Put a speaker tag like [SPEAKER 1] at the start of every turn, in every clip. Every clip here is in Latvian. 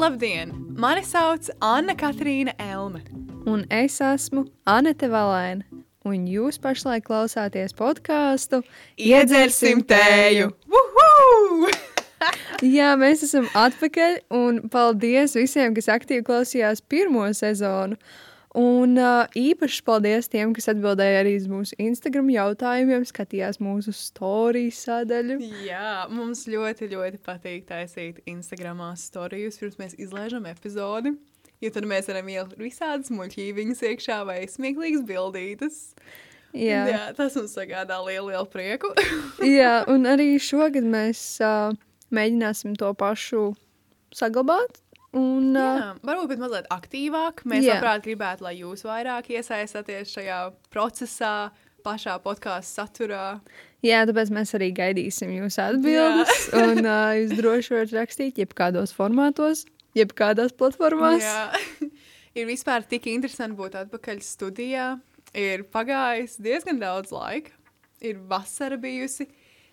[SPEAKER 1] Labdien! Mani sauc Anna Katrīna Elme.
[SPEAKER 2] Un es esmu Anete Valēna. Un jūs pašlaik klausāties podkāstu
[SPEAKER 1] Iedzersim tēju! Uhu!
[SPEAKER 2] Jā, mēs esam atpakaļ. Un paldies visiem, kas aktīvi klausījās pirmo sezonu. Un uh, īpaši paldies tiem, kas atbildēja arī uz mūsu Instagram jautājumiem, skatījās mūsu stāstījuma sadaļu.
[SPEAKER 1] Jā, mums ļoti, ļoti patīk taisīt Instagram stāstus, pirms mēs izlaižam epizodi. Jo tad mēs varam ielikt visādas muļķības iekšā vai smieklīgas bildītas.
[SPEAKER 2] Jā.
[SPEAKER 1] Jā, tas mums sagādā lielu, lielu prieku.
[SPEAKER 2] Jā, un arī šogad mēs uh, mēģināsim to pašu saglabāt. Un,
[SPEAKER 1] Jā, varbūt pat mazliet aktīvāk. Mēs
[SPEAKER 2] Jā.
[SPEAKER 1] labprāt gribētu, lai jūs vairāk iesaistāties šajā procesā, pašā podkāstu saturā.
[SPEAKER 2] jā, tāpēc mēs arī gaidīsim jūsu atbildes. un uh, jūs droši varat rakstīt jebkādos formātos, jebkādās platformās.
[SPEAKER 1] Jā, ir vispār tik interesanti būt atpakaļ studijā. Ir pagājis diezgan daudz laika, ir vasara bijusi.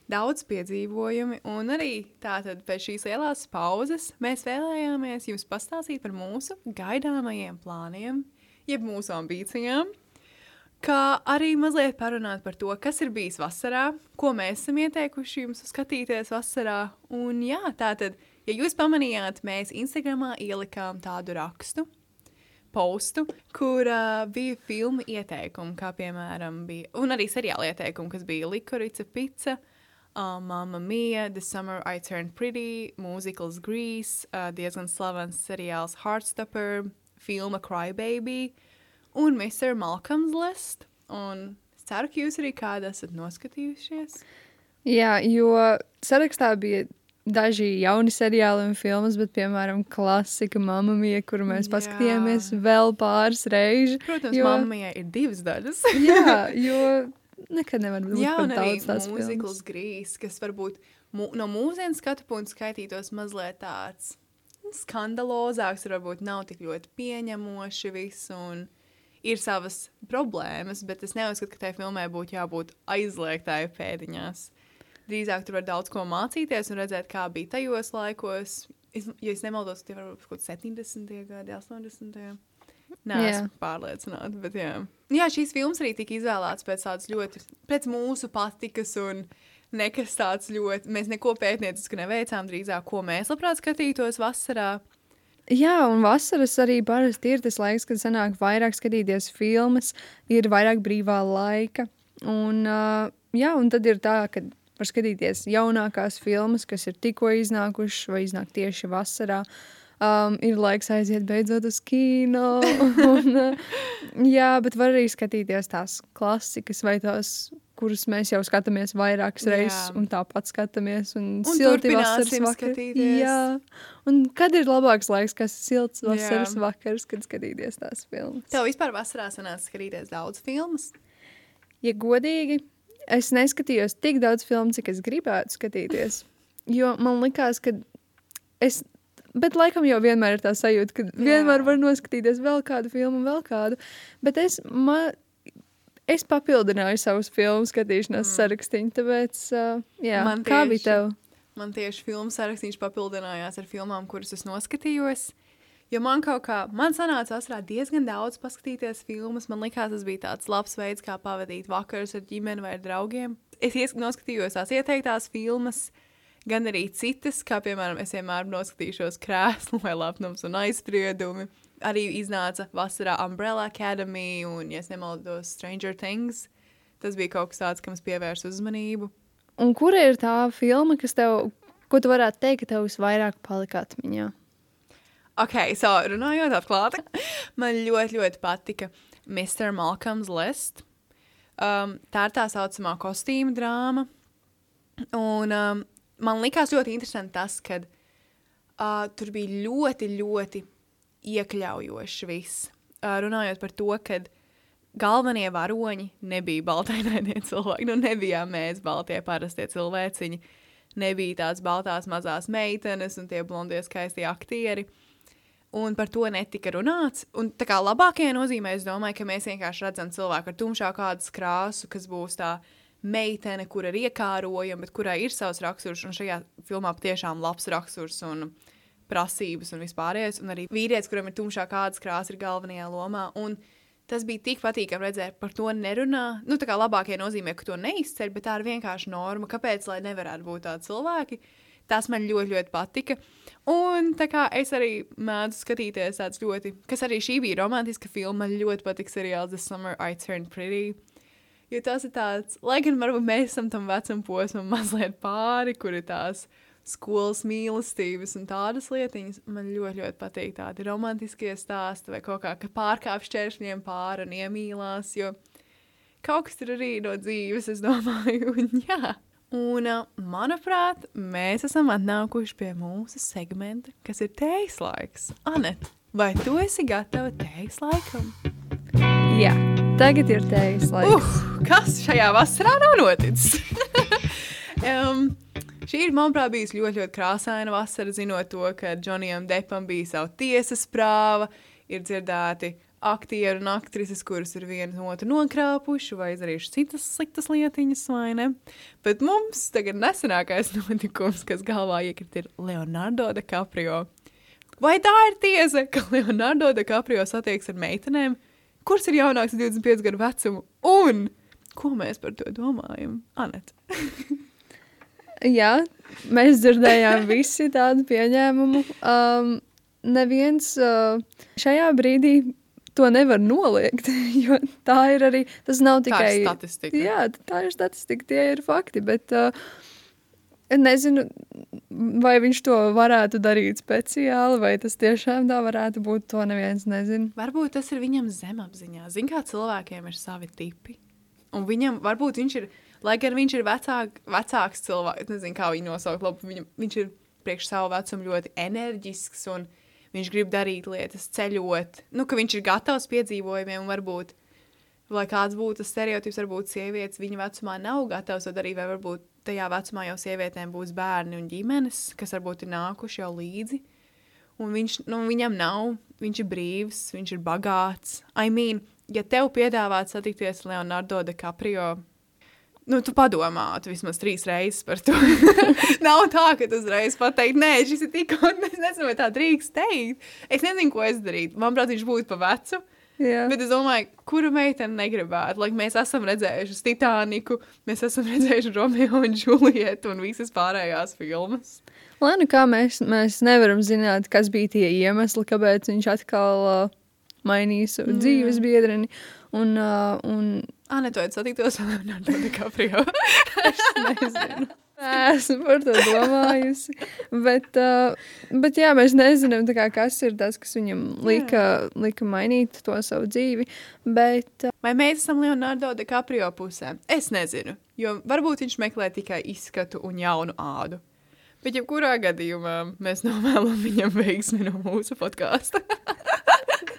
[SPEAKER 1] Daudz piedzīvojumi, un arī tātad pēc šīs lielās pauzes mēs vēlējāmies jums pastāstīt par mūsu gaidāmajiem plāniem, jeb mūsu ambīcijām, kā arī mazliet parunāt par to, kas ir bijis vasarā, ko mēs esam ieteikuši jums skatīties vasarā. Un jā, tātad, ja jūs pamanījāt, mēs Instagramā ielikām tādu rakstu, postu, kur uh, bija filmu ieteikumi, kā piemēram bija, un arī seriāla ieteikumi, kas bija Likorica Pizza, uh, Mamma Mia, The Summer I Turned Pretty, Musicals Grease, uh, diezgan slavens seriāls Heartstopper, filma Crybaby un Mr. Malcolm's List. Un es ceru, ka jūs arī kādā esat noskatījušies.
[SPEAKER 2] Jā, jo sarakstā bija daži jauni seriāli un filmas, bet, piemēram, klasika Mamma Mia, kuru mēs
[SPEAKER 1] Jā.
[SPEAKER 2] paskatījāmies vēl pāris reizes.
[SPEAKER 1] Protams,
[SPEAKER 2] Jo-.
[SPEAKER 1] Mamma Mia ir divas daļas.
[SPEAKER 2] Jā, jo nekad nevar būt
[SPEAKER 1] Jā, un arī mūzikls grīs, kas varbūt mu, no mūsdienu skatu punkta skaitītos mazliet tāds skandalozāks, varbūt nav tik ļoti pieņemoši viss, un ir savas problēmas, bet es neuzskatu, ka tai filmai būtu jābūt aizliegtai pēdiņās. Drīzāk tur var daudz ko mācīties un redzēt, kā bija tajos laikos. Es, ja es nemaldos, tie var būt kaut kādi 70. gadi, 80. Nē, esmu pārliecināta. Bet, jā. Jā, šīs filmas arī tika izvēlētas pēc tādas ļoti, pēc mūsu patikas un nekas tāds ļoti. Mēs neko pētniecisku neveicām, drīzāk, ko mēs labprāt skatītos vasarā.
[SPEAKER 2] Jā, un vasaras arī parasti ir tas laiks, kad sanāk vairāk skatīties filmas, ir vairāk brīvā laika. Un, uh, jā, un tad ir tā, ka var skatīties jaunākās filmas, kas ir tikko iznākušas vai iznāk tieši vasarā. Um, ir laiks aiziet beidzot uz kino. Un, uh, jā, bet var arī skatīties tās klasikas vai tās, kuras mēs jau skatāmies vairākas reizes un tāpat skatāmies. Un,
[SPEAKER 1] Un
[SPEAKER 2] silti vasaras vakari. Jā, un kad ir labāks laiks, kas ir silts vasaras
[SPEAKER 1] Jā.
[SPEAKER 2] vakars, kad skatīties tās filmas?
[SPEAKER 1] Tev vispār vasarā sanāca skatīties daudz filmas.
[SPEAKER 2] Ja godīgi, es neskatījos tik daudz filmu, cik es gribētu skatīties. Jo man likās, ka es. Bet laikam jau vienmēr ir tā sajūta, ka vienmēr var noskatīties vēl kādu filmu, vēl kādu. Bet es, man, es papildināju savus filmu skatīšanās mm. sarakstīnu. Tāpēc, uh, jā,
[SPEAKER 1] Man
[SPEAKER 2] kā
[SPEAKER 1] tieši-
[SPEAKER 2] bija tev?
[SPEAKER 1] Man tieši filmu sarakstīns papildinājās ar filmām, kuras es noskatījos. Jo man kaut kā, man sanāca vasarā diezgan daudz paskatīties filmas. Man liekas, tas bija tāds labs veids, kā pavadīt vakarus ar ģimeni vai ar draugiem. Es noskatījos tās ieteiktās filmas, gan arī citas, kā piemēram, es vienmēr noskatīšos krēslu vai lepnums un aizspriedumi. Arī iznāca vasarā Umbrella Academy un, ja nemaldos, Stranger Things. Tas bija kaut kas tāds, kam es pievērsu uzmanību.
[SPEAKER 2] Un kura ir tā filma, kas tev, ko tu varētu teikt, ka tev visvairāk palika atmiņā?
[SPEAKER 1] Ok, so runājot atklāti, man ļoti, ļoti patika Mr. Malcolm's List. Um, tā ir tā saucamā kostīma drāma. Un um, man likās ļoti interesanti tas, ka uh, tur bija ļoti, ļoti iekļaujošs viss. Uh, runājot par to, ka galvenie varoņi nebija baltainainie cilvēki. Nu, nebijām mēs, baltie parastie cilvēciņi. Nebija tās baltās mazās meitenes un tie blondie skaistie aktieri. Un par to netika runāts. Un tā kā labākajā nozīmē, es domāju, ka mēs vienkārši redzam cilvēku ar tumšāku kādas krāsu, kas būs tā meitene, kur ir iekārojama, bet kurai ir savs raksturs. Un šajā filmā patiešām labs raksturs un prasības un vispārējais. Un arī vīrietis, kuram ir tumšā kādas krāsa, ir galvenajā lomā. Un tas bija tik patīkami redzēt, par to nerunā. Nu, tā kā labākie nozīmē, ka to neizceļ, bet tā ir vienkārši norma. Kāpēc lai nevarētu būt tādi cilvēki? Tas man ļoti, ļoti patika. Un tā kā es arī mēdzu skatīties tāds ļoti, kas arī šī bija romantiska filma, man ļoti patika seriāls The Summer I Turned Pretty. Jo tas ir tāds, lai gan varbūt mēs esam tam vecam posmam mazliet pāri, kur ir tās skolas mīlestības un tādas lietiņas. Man ļoti, ļoti patīk tādi romantiskie stāsti vai kaut kā, ka pārkāpj šķēršļiem pāri un iemīlās, jo kaut kas tur arī no dzīves, es domāju, un jā. Un, manuprāt, mēs esam atnākuši pie mūsu segmenta, kas ir tējas laiks. Anet, vai tu esi gatava tējas laikam?
[SPEAKER 2] Jā, tagad ir tējas laiks.
[SPEAKER 1] Uh, kas šajā vasarā nav noticis? um, šī ir, manuprāt, bijusi ļoti, ļoti krāsaina vasara, zinot to, ka Džonijam Depam bija savu tiesas prāva, ir dzirdēti aktieri un aktrises, kuras ir viena otru nokrāpuši vai izdarījuši citas sliktas lietiņas, vai ne? Bet mums tagad nesenākais notikums, kas galvā iekrit, ir Leonardo DiCaprio. Vai tā ir tiesa, ka Leonardo DiCaprio satiekas ar meitenēm, kurš ir jaunāks 25 gadu vecumu, un ko mēs par to domājam? Anet.
[SPEAKER 2] Jā, mēs dzirdējām visi tādu pieņēmumu. Um, neviens uh, šajā brīdī to nevar noliegt, jo tā ir arī, tas nav tikai...
[SPEAKER 1] Tā statistika.
[SPEAKER 2] Jā, tā ir statistika, tie ir fakti, bet uh, nezinu, vai viņš to varētu darīt speciāli, vai tas tiešām tā varētu būt, to neviens nezina.
[SPEAKER 1] Varbūt tas ir viņam zemapziņā. Zin, kā cilvēkiem ir savi tipi. Un viņam, varbūt viņš ir, lai gan viņš ir vecāk, vecāks cilvēks, nezinu, kā viņu nosaukt, labi, viņam, viņš ir priekš savu vecumu ļoti enerģisks un viņš grib darīt lietas, ceļot, nu, ka viņš ir gatavs piedzīvojumiem un varbūt, lai kāds būtu tas stereotips, varbūt sievietes viņa vecumā nav gatavs to darīt, vai varbūt tajā vecumā jau sievietēm būs bērni un ģimenes, kas varbūt ir nākuši jau līdzi. Un viņš, nu, viņam nav, viņš ir brīvs, viņš ir bagāts. I mean, ja tev piedāvātu satikties Leonardo DiCaprio, nu, tu padomātu vismaz trīs reizes par to. nav tā, ka tu uzreiz pateiktu, nē, šis ir tikko, es nezinu, vai tā drīkst teikt. Es nezinu, ko es darītu. Manuprāt, viņš būtu pa vecu.
[SPEAKER 2] Jā.
[SPEAKER 1] Bet es domāju, kuru meiteni negribētu. Like, mēs esam redzējuši Titaniku, mēs esam redzējuši Romeo un Julietu un visas pārējās filmas.
[SPEAKER 2] Lai nu kā mēs, mēs nevaram zināt, kas bija tie iemesli, kāpēc viņš atkal uh, mainīja savu mm. dzīves biedreni. Un, uh, un
[SPEAKER 1] Ane, tu esi satiktos ar Leonardo DiCaprio.
[SPEAKER 2] es nezinu. Esmu par to domājusi. Bet, uh, bet jā, mēs nezinām, kā, kas ir tas, kas viņam lika, lika mainīt to savu dzīvi. Bet, uh,
[SPEAKER 1] Vai mēs esam Leonardo DiCaprio pusē? Es nezinu, jo varbūt viņš meklē tikai izskatu un jaunu ādu. Bet, jebkurā gadījumā, mēs novēlam viņam veiksmi no mūsu podkāsta.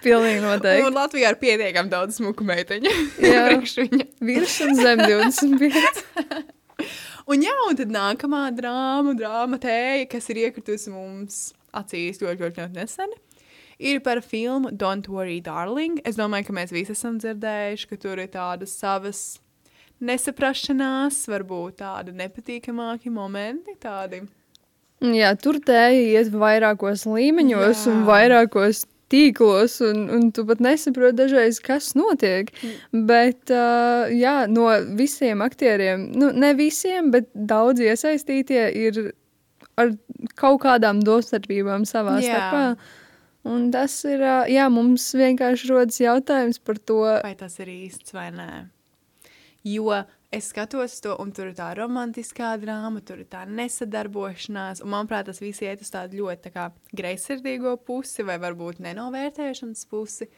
[SPEAKER 2] pilnīgi noteikti.
[SPEAKER 1] Un Latvijā ir pietiekami daudz smuku meiteņu.
[SPEAKER 2] Jā.
[SPEAKER 1] Viņa.
[SPEAKER 2] Virs un zem 25.
[SPEAKER 1] Un jā, un tad nākamā drāma, drāma tēja, kas ir iekritusi mums acīs ļoti, ļoti, ļoti nesen, ir par filmu Don't Worry, Darling. Es domāju, ka mēs visi esam dzirdējuši, ka tur ir tādas savas nesaprašanās, varbūt tādi nepatīkamāki momenti, tādi.
[SPEAKER 2] Jā, tur tēja iet vairākos līmeņos
[SPEAKER 1] Jā.
[SPEAKER 2] un vairākos tīklos, un, un tu pat nesaproti dažreiz, kas notiek. Mm. Bet, uh, jā, no visiem aktieriem, nu, ne visiem, bet daudz iesaistītie ir ar kaut kādām domstarpībām savā
[SPEAKER 1] Jā.
[SPEAKER 2] starpā. Un tas ir, uh, jā, mums vienkārši rodas jautājums par to,
[SPEAKER 1] Vai tas ir īsts vai nē? Jo es skatos to, un tur ir tā romantiskā drāma, tur ir tā nesadarbošanās, un manuprāt, tas viss iet uz tādu ļoti tā greizsirdīgo pusi, vai varbūt nenovērtēšanas pusi.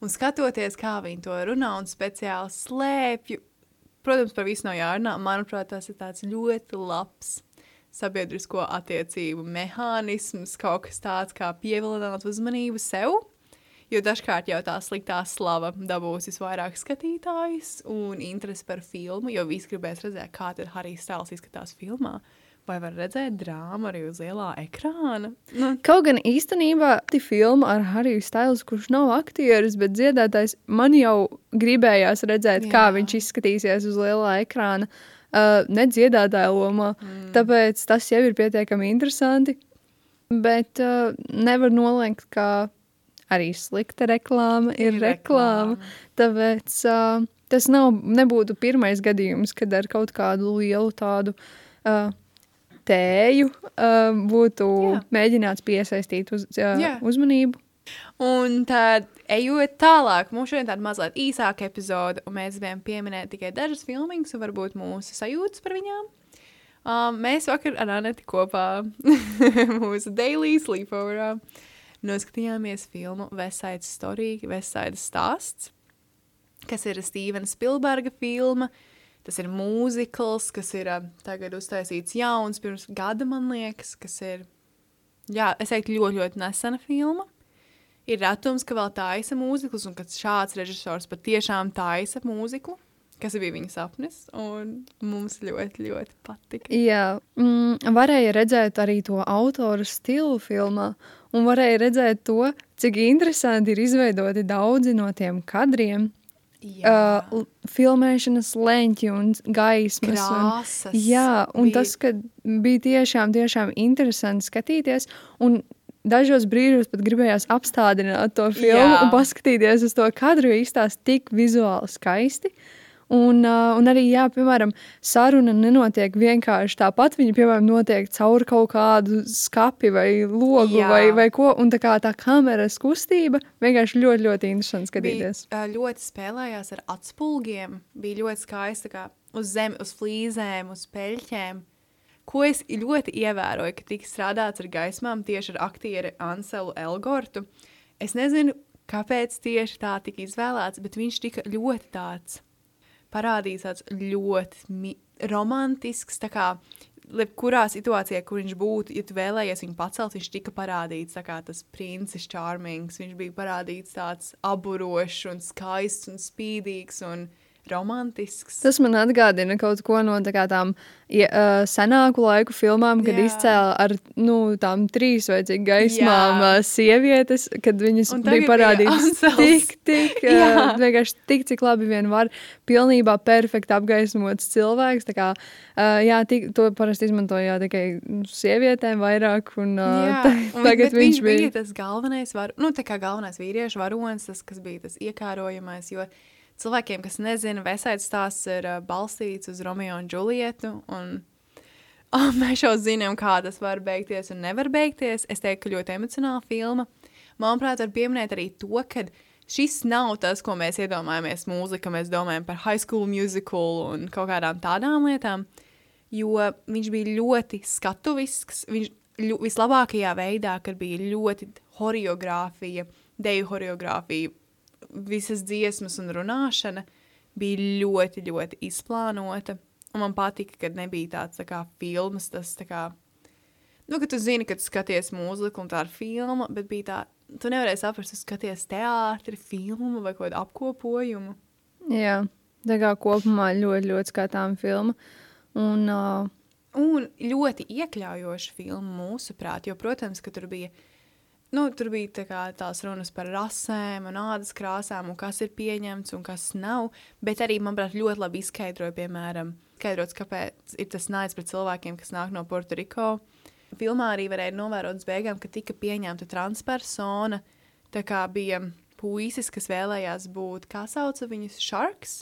[SPEAKER 1] Un skatoties, kā viņi to runā un speciāli slēpj, protams, par visu nav jārunā. Manuprāt, tas ir tāds ļoti labs sabiedrisko attiecību mehānisms, kaut kas tāds kā pievilināt uzmanību sev. Jo dažkārt jau tā sliktā slava dabūs visvairāk skatītājus un interesi par filmu, jo visi gribēs redzēt, kā tad Harijs Stēls izskatās filmā. Vai var redzēt drāmu arī uz lielā ekrāna? Nu,
[SPEAKER 2] Kaut gan īstenībā tā filma ar Hariju Stēlu, kurš nav aktieris, bet dziedātājs, man jau gribējās redzēt, Jā. kā viņš izskatīsies uz lielā ekrāna, uh, ne dziedātāja lomā. Mm. Tāpēc tas jau ir pietiekami interesanti. bet uh, nevar noliekt, ka arī slikta reklāma ir, ir reklāma. reklāma. Tāpēc uh, tas nav, nebūtu pirmais gadījums, kad ar kaut kādu lielu tādu uh, tēju uh, būtu Jā. mēģināts piesaistīt uz, uh, Jā. uzmanību.
[SPEAKER 1] Un tad, ejot tālāk, mums šodien tāda mazliet īsāka epizode, un mēs gribējām pieminēt tikai dažas filmas, un varbūt mūsu sajūtas par viņām. Um, mēs vakar ar Aneti kopā mūsu daily sleepoverā noskatījāmies filmu Vesaidas Story, Vesaidas stāsts, kas ir Stevena Spilberga filma. Tas ir mūzikls, kas ir uh, tagad uztaisīts jauns, pirms gada, man liekas, kas ir, jā, es teiktu, ļoti, ļoti nesena filma. Ir retums, ka vēl taisa mūziklus, un ka šāds režisors patiešām taisa mūziklu kas bija viņa sapnis, mums ļoti, ļoti patika.
[SPEAKER 2] Jā, mm, varēja redzēt arī to autoru stilu filmā, un varēja redzēt to, cik interesanti ir izveidoti daudzi no tiem kadriem. Jā. Uh, filmēšanas leņķi un gaismas.
[SPEAKER 1] Krāsas.
[SPEAKER 2] Un, jā, un bija... tas, ka bija tiešām, tiešām interesanti skatīties, un dažos brīžos pat gribējās apstādināt to filmu jā. un paskatīties uz to kadru, jo izstāsta tik vizuāli skaisti. Uh, Un, uh, un arī, jā, piemēram, saruna nenotiek vienkārši tāpat. Viņa, piemēram, notiek caur kaut kādu skapi vai logu jā. vai, vai ko. Un tā kā tā kameras kustība vienkārši ļoti, ļoti interesanti skatīties.
[SPEAKER 1] Bija, uh, ļoti spēlējās ar atspulgiem. Bija ļoti skaisti kā uz zemes, uz flīzēm, uz peļķēm. Ko es ļoti ievēroju, ka tika strādāts ar gaismām tieši ar aktieri Anselu Elgortu. Es nezinu, kāpēc tieši tā tika izvēlēts, bet viņš tika ļoti tāds parādījis tāds ļoti romantisks. Tā kā kurā situācijā, kur viņš būtu, ja tu vēlējies viņu pacelt, viņš tika parādīts kā tas princis Charmings. Viņš bija parādīts tāds aburošs un skaists un spīdīgs. Un romantisks.
[SPEAKER 2] Tas man atgādina kaut ko no tā tām ja, uh, senāku laiku filmām, kad Jā. izcēla ar nu, tām trīs vai cik gaismām uh, sievietes, kad viņas bija parādītas tik, tik, uh, vienkārši tik, cik labi vien var. Pilnībā perfekti apgaismots cilvēks. Tā kā, uh, jā, tik, to parasti izmantoja tikai sievietēm vairāk. Un, uh, jā,
[SPEAKER 1] un, tagad viņš, viņš bija tas galvenais, var, nu, tā kā galvenais vīriešu varonis, tas, kas bija tas iekārojamais, jo cilvēkiem, kas nezina, Vesaids stāsts ir uh, balstīts uz Romeo un Džulietu. Un, oh, mēs jau zinām, kā tas var beigties un nevar beigties. Es teiktu, ka ļoti emocionāla filma. Manuprāt, var pieminēt arī to, ka šis nav tas, ko mēs iedomājamies mūzika. Mēs domājam par high school musical un kaut kādām tādām lietām. Jo viņš bija ļoti skatuvisks. Viņš ļu, vislabākajā veidā, kad bija ļoti horeogrāfija, deju horeogrāfija, visas dziesmas un runāšana bija ļoti, ļoti izplānota. Un man patika, ka nebija tāds tā kā filmas, tas tā kā, nu, ka tu zini, ka tu skaties mūziku un tā ir filma, bet bija tā, tu nevarēji saprast, tu skaties teātri, filmu vai kādu apkopojumu.
[SPEAKER 2] Jā, tā kā kopumā ļoti, ļoti skatām filmu. Un, uh...
[SPEAKER 1] un ļoti iekļaujoša filma mūsuprāt, jo, protams, ka tur bija Nu, tur bija tā kā, tās runas par rasēm un ādas krāsām, un kas ir pieņemts un kas nav. Bet arī, manuprāt, ļoti labi izskaidroja, piemēram, skaidrots, kāpēc ir tas naids pret cilvēkiem, kas nāk no Puertoriko. Filmā arī varēja novērot beigām, ka tika pieņemta transpersona. Tā kā bija puisis, kas vēlējās būt, kā sauca viņus, sharks?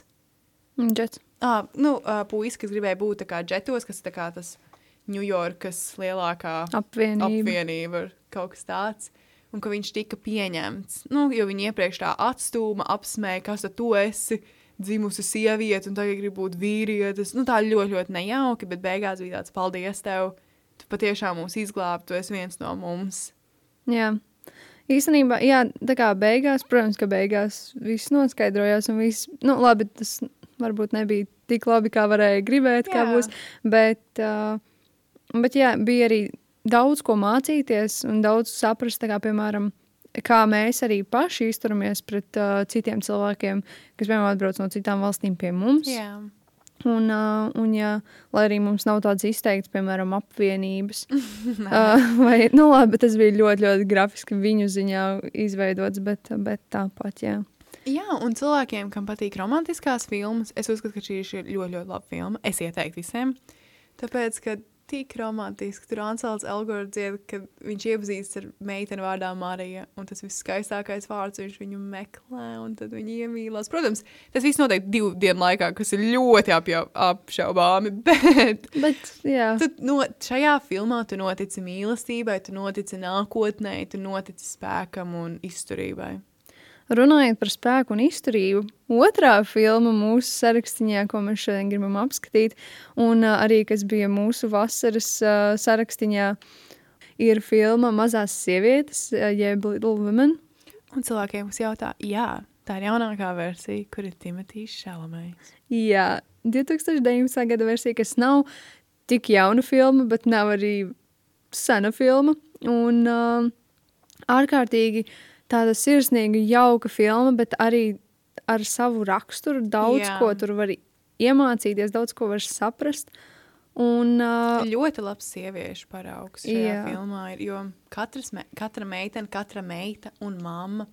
[SPEAKER 2] Džets.
[SPEAKER 1] Ah, nu, puisis, kas gribēja būt kā džetos, kas kā tas Ņujorkas lielākā
[SPEAKER 2] apvienība.
[SPEAKER 1] apvienība kaut kas tāds. Un ka viņš tika pieņemts. Nu, jo viņi iepriekš tā atstūma, apsmēja, kas tu esi dzimusi sieviete, un tagad grib būt vīrietis. Nu, tā ļoti, ļoti nejauki, bet beigās bija tāds paldies tev. Tu patiešām mūs izglābi, tu esi viens no mums.
[SPEAKER 2] Jā. Īstenībā, jā, tā kā beigās, protams, ka beigās viss noskaidrojās, un viss, nu, labi, tas varbūt nebija tik labi, kā varēja gribēt, jā. kā būs, bet, uh, bet jā, bija arī daudz ko mācīties un daudz saprast, kā, piemēram, kā mēs arī paši izturamies pret uh, citiem cilvēkiem, kas, piemēram, atbrauc no citām valstīm pie mums.
[SPEAKER 1] Jā.
[SPEAKER 2] Un, uh, un jā, lai arī mums nav tādas izteiktas, piemēram, apvienības, uh, vai, nu labi, tas bija ļoti, ļoti grafiski viņu ziņā izveidots, bet, bet tāpat, jā.
[SPEAKER 1] Jā, un cilvēkiem, kam patīk romantiskās filmas, es uzskatu, ka šī ir ļoti, ļoti laba filma. Es ieteiktu visiem, tāpēc, ka tik romantiski. Tur Ansels Elgors dzied, kad viņš iepazīstas ar meiteni vārdā Marija, un tas viss skaistākais vārds, viņš viņu meklē, un tad viņi iemīlās. Protams, tas viss notiek divu dienu laikā, kas ir ļoti apjau, apšaubāmi, bet,
[SPEAKER 2] Bet, jā.
[SPEAKER 1] tu, no, šajā filmā tu notici mīlestībai, tu notici nākotnē, tu notici spēkam un izturībai.
[SPEAKER 2] Runājot par spēku un izturību, otrā filma mūsu sarakstā, ko mēs šodien gribam apskatīt, un uh, arī kas bija mūsu vasaras uh, sarakstā, ir filma Mazās sievietes, uh, jeb Little Women.
[SPEAKER 1] Un cilvēkiem mums jautā, jā, tā ir jaunākā versija, kur ir Timotīs Šalamais.
[SPEAKER 2] Jā, 2019. gada versija, kas nav tik jauna filma, bet nav arī sena filma. Un uh, ārkārtīgi tāda sirsnīga, jauka filma, bet arī ar savu raksturu daudz
[SPEAKER 1] Jā.
[SPEAKER 2] ko tur var iemācīties, daudz ko var saprast. Un, uh,
[SPEAKER 1] Ļoti labs sieviešu paraugs šajā
[SPEAKER 2] Jā.
[SPEAKER 1] filmā ir, jo katras, me, katra meitene, katra meita un mamma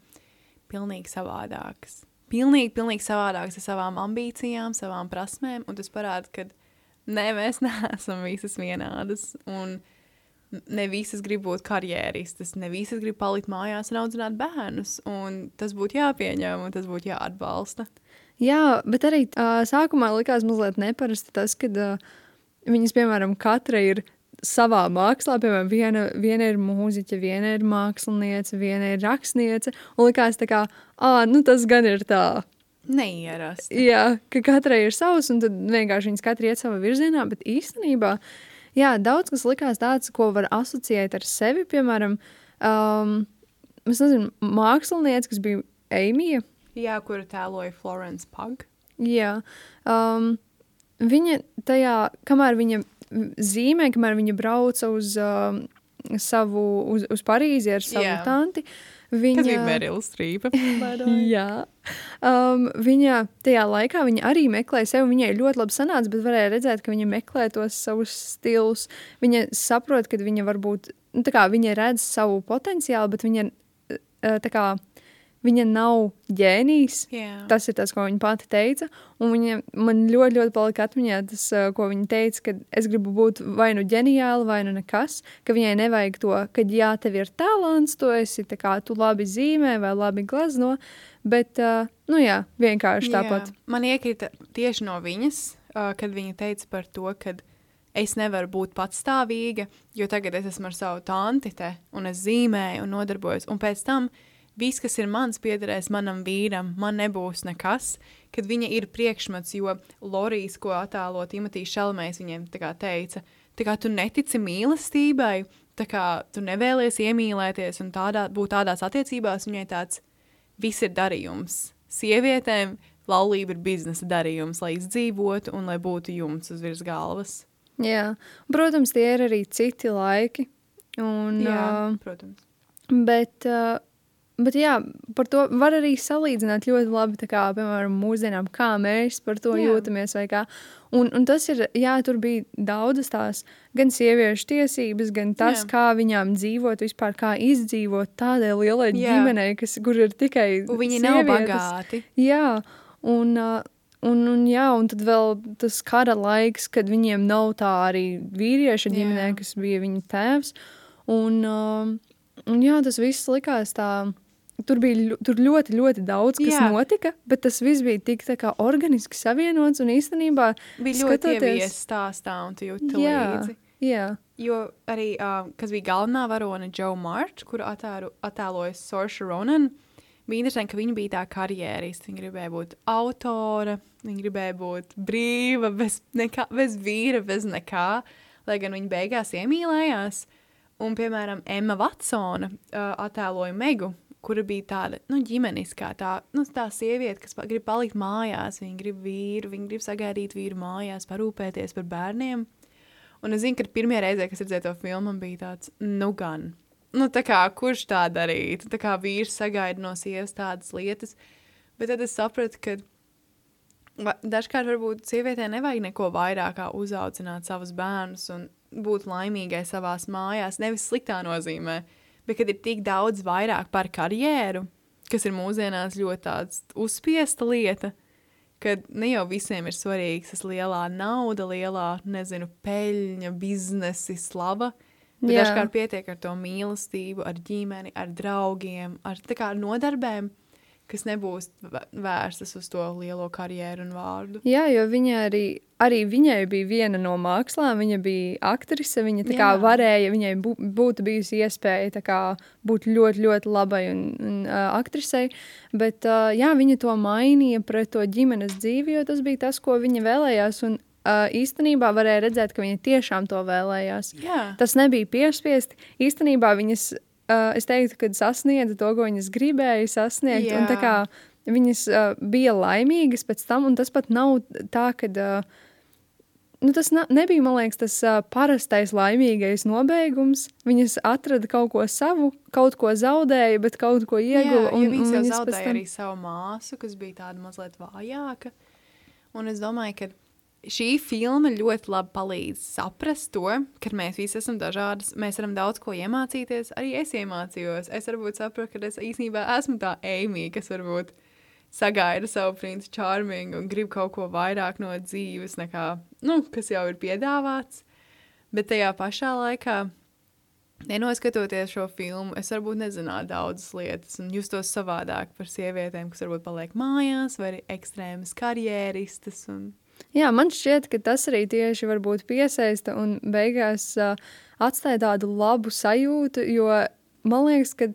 [SPEAKER 1] pilnīgi savādākas. Pilnīgi, pilnīgi savādākas ar savām ambīcijām, savām prasmēm, un tas parāda, ka ne, mēs neesam visas vienādas, un ne visas grib būt karjeristas, ne visas grib palikt mājās un audzināt bērnus, un tas būtu jāpieņem, un tas būtu jāatbalsta.
[SPEAKER 2] Jā, bet arī uh, sākumā likās mazliet neparasti tas, ka uh, viņas, piemēram, katra ir savā mākslā. Piemēram, viena, viena ir mūziķe, viena ir māksliniece, viena ir rakstniece. Un likās, ah, nu tas gan ir tā.
[SPEAKER 1] Neierasti.
[SPEAKER 2] Jā, ka katrai ir savs, un tad vienkārši viņas katra iet savā virzienā. Bet īstenībā, jā, daudz kas likās tāds, ko var asociēt ar sevi. Piemēram, um, es nezinu, mākslinieca, kas bija Eimija.
[SPEAKER 1] Jā, kuru tēloja Florence Pug.
[SPEAKER 2] Jā, um, viņa tajā, kamēr viņa zīmē, kamēr viņa brauca uz um, savu, uz, uz Parīzi ar savu
[SPEAKER 1] Jā.
[SPEAKER 2] tanti,
[SPEAKER 1] Kas
[SPEAKER 2] viņa
[SPEAKER 1] bija Merila Strīpa?
[SPEAKER 2] Jā, um, viņa tajā laikā viņa arī meklēja sevi. Viņai ļoti labi sanāca, bet varēja redzēt, ka viņa meklē tos savus stilus. Viņa saprot, ka viņa varbūt, nu, tā kā viņa redz savu potenciālu, bet viņa, uh, tā kā, viņa nav ģēnijs.
[SPEAKER 1] Jā.
[SPEAKER 2] Tas ir tas, ko viņa pati teica. Un viņa man ļoti, ļoti palika atmiņā tas, uh, ko viņa teica, ka es gribu būt vai nu ģeniāla, vai nu nekas, ka viņai nevajag to, ka jā, tev ir talants, tu esi kā tu labi zīmē vai labi glazno, bet, uh, nu jā, vienkārši tāpat.
[SPEAKER 1] Jā. Man iekrita tieši no viņas, uh, kad viņa teica par to, ka es nevaru būt patstāvīga, jo tagad es esmu ar savu tanti te, un es zīmēju un nodarbojos. Un pēc tam viss, kas ir mans, piederēs manam vīram, man nebūs nekas, kad viņa ir priekšmets, jo Lorijas, ko attēlo Timotīs Šelmējs, viņiem tā kā teica, tā kā tu netici mīlestībai, tā kā tu nevēlies iemīlēties un tādā, būt tādās attiecībās, viņai tāds viss ir darījums. Sievietēm laulība ir biznesa darījums, lai izdzīvotu un lai būtu jumts uz virs galvas.
[SPEAKER 2] Jā. Protams, tie ir arī citi laiki. Un,
[SPEAKER 1] Jā,
[SPEAKER 2] uh,
[SPEAKER 1] protams.
[SPEAKER 2] Bet, uh, bet jā, par to var arī salīdzināt ļoti labi, kā, piemēram, mūsdienām, kā mēs par to
[SPEAKER 1] Jā.
[SPEAKER 2] jā. jūtamies. Un, un tas ir, jā, tur bija daudzas tās gan sieviešu tiesības, gan tas,
[SPEAKER 1] Jā.
[SPEAKER 2] jā. kā viņām dzīvot, vispār kā izdzīvot tādai lielai
[SPEAKER 1] Jā.
[SPEAKER 2] jā. ģimenei, kas, kur ir tikai
[SPEAKER 1] Un viņi nav
[SPEAKER 2] sievietes.
[SPEAKER 1] bagāti.
[SPEAKER 2] Jā, un, uh, un, un, jā, un tad vēl tas kara laiks, kad viņiem nav tā arī vīrieša
[SPEAKER 1] Jā.
[SPEAKER 2] ģimenē, kas bija viņa tēvs. Un, uh, un jā, tas viss likās tā. Tur bija tur ļoti, ļoti daudz, kas
[SPEAKER 1] Jā.
[SPEAKER 2] notika, bet tas viss bija tik kā organiski savienots un īstenībā
[SPEAKER 1] Bija ļoti
[SPEAKER 2] skatoties-
[SPEAKER 1] stāstā un tu jūti
[SPEAKER 2] Jā,
[SPEAKER 1] līdzi.
[SPEAKER 2] jā,
[SPEAKER 1] Jo arī, uh, kas bija galvenā varone, Joe March, kuru attēru, attēloja Sorša Ronan, bija interesanti, ka viņa bija tā karjerista. Viņa gribēja būt autore, viņa gribēja būt brīva, bez, nekā, bez vīra, bez nekā, lai gan viņa beigās iemīlējās. Un, piemēram, Emma Vatsona uh, attēloja Megu, kura bija tāda nu, ģimeniskā, tā, nu, tā sieviete, kas grib palikt mājās, viņa grib vīru, viņa grib sagaidīt vīru mājās, parūpēties par bērniem. Un es zinu, ka pirmie reizē, kad redzēju to filmu, bija tāds, nu, gan. Nu, tā kā, kurš tā darītu? Tā kā vīrs sagaida no sievas tādas lietas. Bet tad es sapratu, ka dažkārt varbūt sievietē nevajag neko vairāk kā uzaudzināt savus bērnus un būt laimīgai savās mājās. Nevis sliktā nozīmē, bet kad ir tik daudz vairāk par karjeru, kas ir mūsdienās ļoti uzspiesta lieta, ka ne jau visiem ir svarīgs tas lielā nauda, lielā, nezinu, peļņa, biznesi, slava. Bet dažkārt pietiek ar to mīlestību, ar ģimeni, ar draugiem, ar tā kā nodarbēm, kas nebūs vē- vērstas uz to lielo karjeru un vārdu.
[SPEAKER 2] Jā, jo viņa arī, arī viņai bija viena no mākslām, viņa bija aktrise, viņa kā varēja, viņai bū, būtu bijusi iespēja kā būt ļoti, ļoti labai un, un uh, aktrisei, bet uh, jā, viņa to mainīja pret to ģimenes dzīvi, jo tas bija tas, ko viņa vēlējās, un uh, īstenībā varēja redzēt, ka viņa tiešām to vēlējās.
[SPEAKER 1] Jā,
[SPEAKER 2] Tas nebija piespiesti. Īstenībā viņas, uh, es teiktu, ka sasniedza to, ko viņas gribēja sasniegt. Un
[SPEAKER 1] Jā.
[SPEAKER 2] kā viņas uh, bija laimīgas pēc tam, un tas pat nav tā, ka. Uh, Nu, tas nebija, man liekas, tas uh, parastais laimīgais nobeigums. Viņas atrada kaut ko savu, kaut ko zaudēja, bet kaut ko ieguva.
[SPEAKER 1] Jā, jo viņas jau
[SPEAKER 2] viņas pēc
[SPEAKER 1] zaudēja
[SPEAKER 2] tam-
[SPEAKER 1] arī savu māsu, kas bija tāda mazliet vājāka. Un es domāju, ka šī filma ļoti labi palīdz saprast to, ka mēs visi esam dažādas. Mēs varam daudz ko iemācīties. Arī es iemācījos. Es varbūt sapratu, ka es īstenībā esmu tā Amy, kas varbūt sagaida savu princu Charmingu un grib kaut ko vairāk no dzīves, nekā nu, kas jau ir piedāvāts. Bet tajā pašā laikā Nenoskatoties šo filmu, es varbūt nezinātu daudzas lietas, un justos savādāk par sievietēm, kas varbūt paliek mājās, vai arī ekstrēmas karjeristas. Un...
[SPEAKER 2] Jā, man šķiet, ka tas arī tieši piesaista un beigās uh, atstāja tādu labu sajūtu, jo man liekas, ka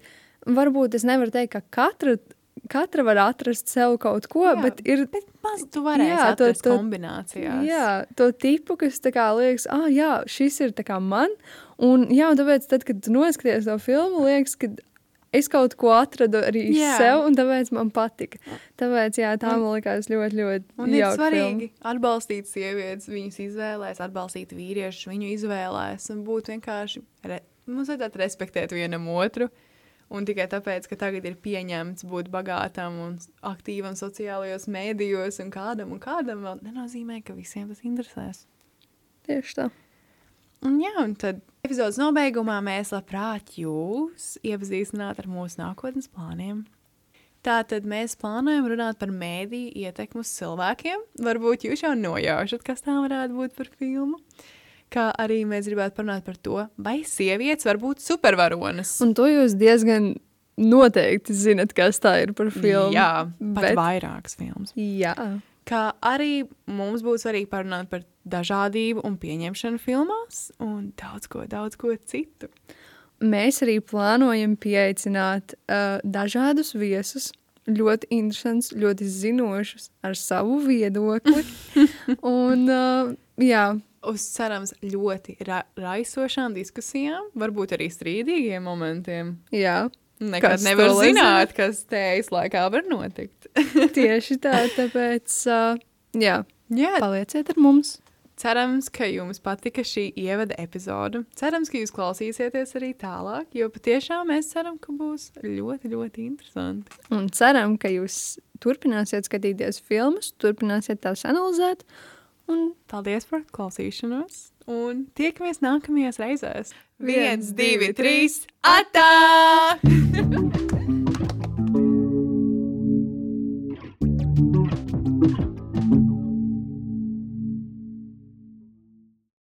[SPEAKER 2] varbūt es nevaru teikt, ka katra, katra var atrast sev kaut ko,
[SPEAKER 1] Jā,
[SPEAKER 2] bet ir
[SPEAKER 1] Bet maz tu varēsi
[SPEAKER 2] Jā, to- to-
[SPEAKER 1] kombinācijās.
[SPEAKER 2] jā, to tipu, kas kā liekas, ah, jā, šis ir man. Un, jā, un tāpēc, tad, kad noskaties to filmu, liekas, ka es kaut ko atradu arī jā. Sev, un tāpēc man patika. Tāpēc, jā, tā
[SPEAKER 1] Un-
[SPEAKER 2] man likās ļoti, ļoti
[SPEAKER 1] Un ir svarīgi
[SPEAKER 2] filma.
[SPEAKER 1] atbalstīt sievietes, viņas izvēlēs, atbalstīt vīriešus, viņu izvēlēs un būt vienkārši. Re... Mums vajadzētu respektēt vienam otru. Un tikai tāpēc, ka tagad ir pieņemts būt bagātam un aktīvam sociālajos mēdījos, un kādam un kādam vēl nenozīmē, ka visiem tas interesēs.
[SPEAKER 2] Tieši tā.
[SPEAKER 1] Un, jā, un tad epizodes nobeigumā mēs labprāt jūs iepazīstināt ar mūsu nākotnes plāniem. Tātad mēs plānojam runāt par mēdīju ietekmu uz cilvēkiem. Varbūt jūs jau nojaušat, kas tā varētu būt par filmu. Kā arī mēs gribētu parunāt par to, vai sievietes var būt supervaronas.
[SPEAKER 2] Un to jūs diezgan noteikti zinat, kas tā ir par filmu.
[SPEAKER 1] Jā,
[SPEAKER 2] bet-
[SPEAKER 1] vairākas filmas.
[SPEAKER 2] Jā.
[SPEAKER 1] Kā arī mums būs svarīgi parunāt par dažādību un pieņemšanu filmās un daudz ko, daudz ko citu.
[SPEAKER 2] Mēs arī plānojam pieaicināt uh, dažādus viesus, ļoti interesants, ļoti zinošus, ar savu viedokli. Un, uh, jā,
[SPEAKER 1] uz cerams ļoti ra raisošām diskusijām, varbūt arī strīdīgiem momentiem.
[SPEAKER 2] jā,
[SPEAKER 1] Nekad
[SPEAKER 2] Kas
[SPEAKER 1] nevar zināt, kas tējas laikā var notikt.
[SPEAKER 2] tieši tā. Tāpēc, uh, jā,
[SPEAKER 1] Jā,
[SPEAKER 2] palieciet ar mums.
[SPEAKER 1] cerams, ka jums patika šī ievada epizode. Cerams, ka jūs klausīsieties arī tālāk, jo patiešām mēs ceram, ka būs ļoti, ļoti interesanti.
[SPEAKER 2] Un ceram, ka jūs turpināsiet skatīties filmas, turpināsiet tās analizēt. Un
[SPEAKER 1] Paldies par klausīšanos, un tiekamies nākamajās reizēs.
[SPEAKER 2] Viens, divi,
[SPEAKER 1] trīs, atā!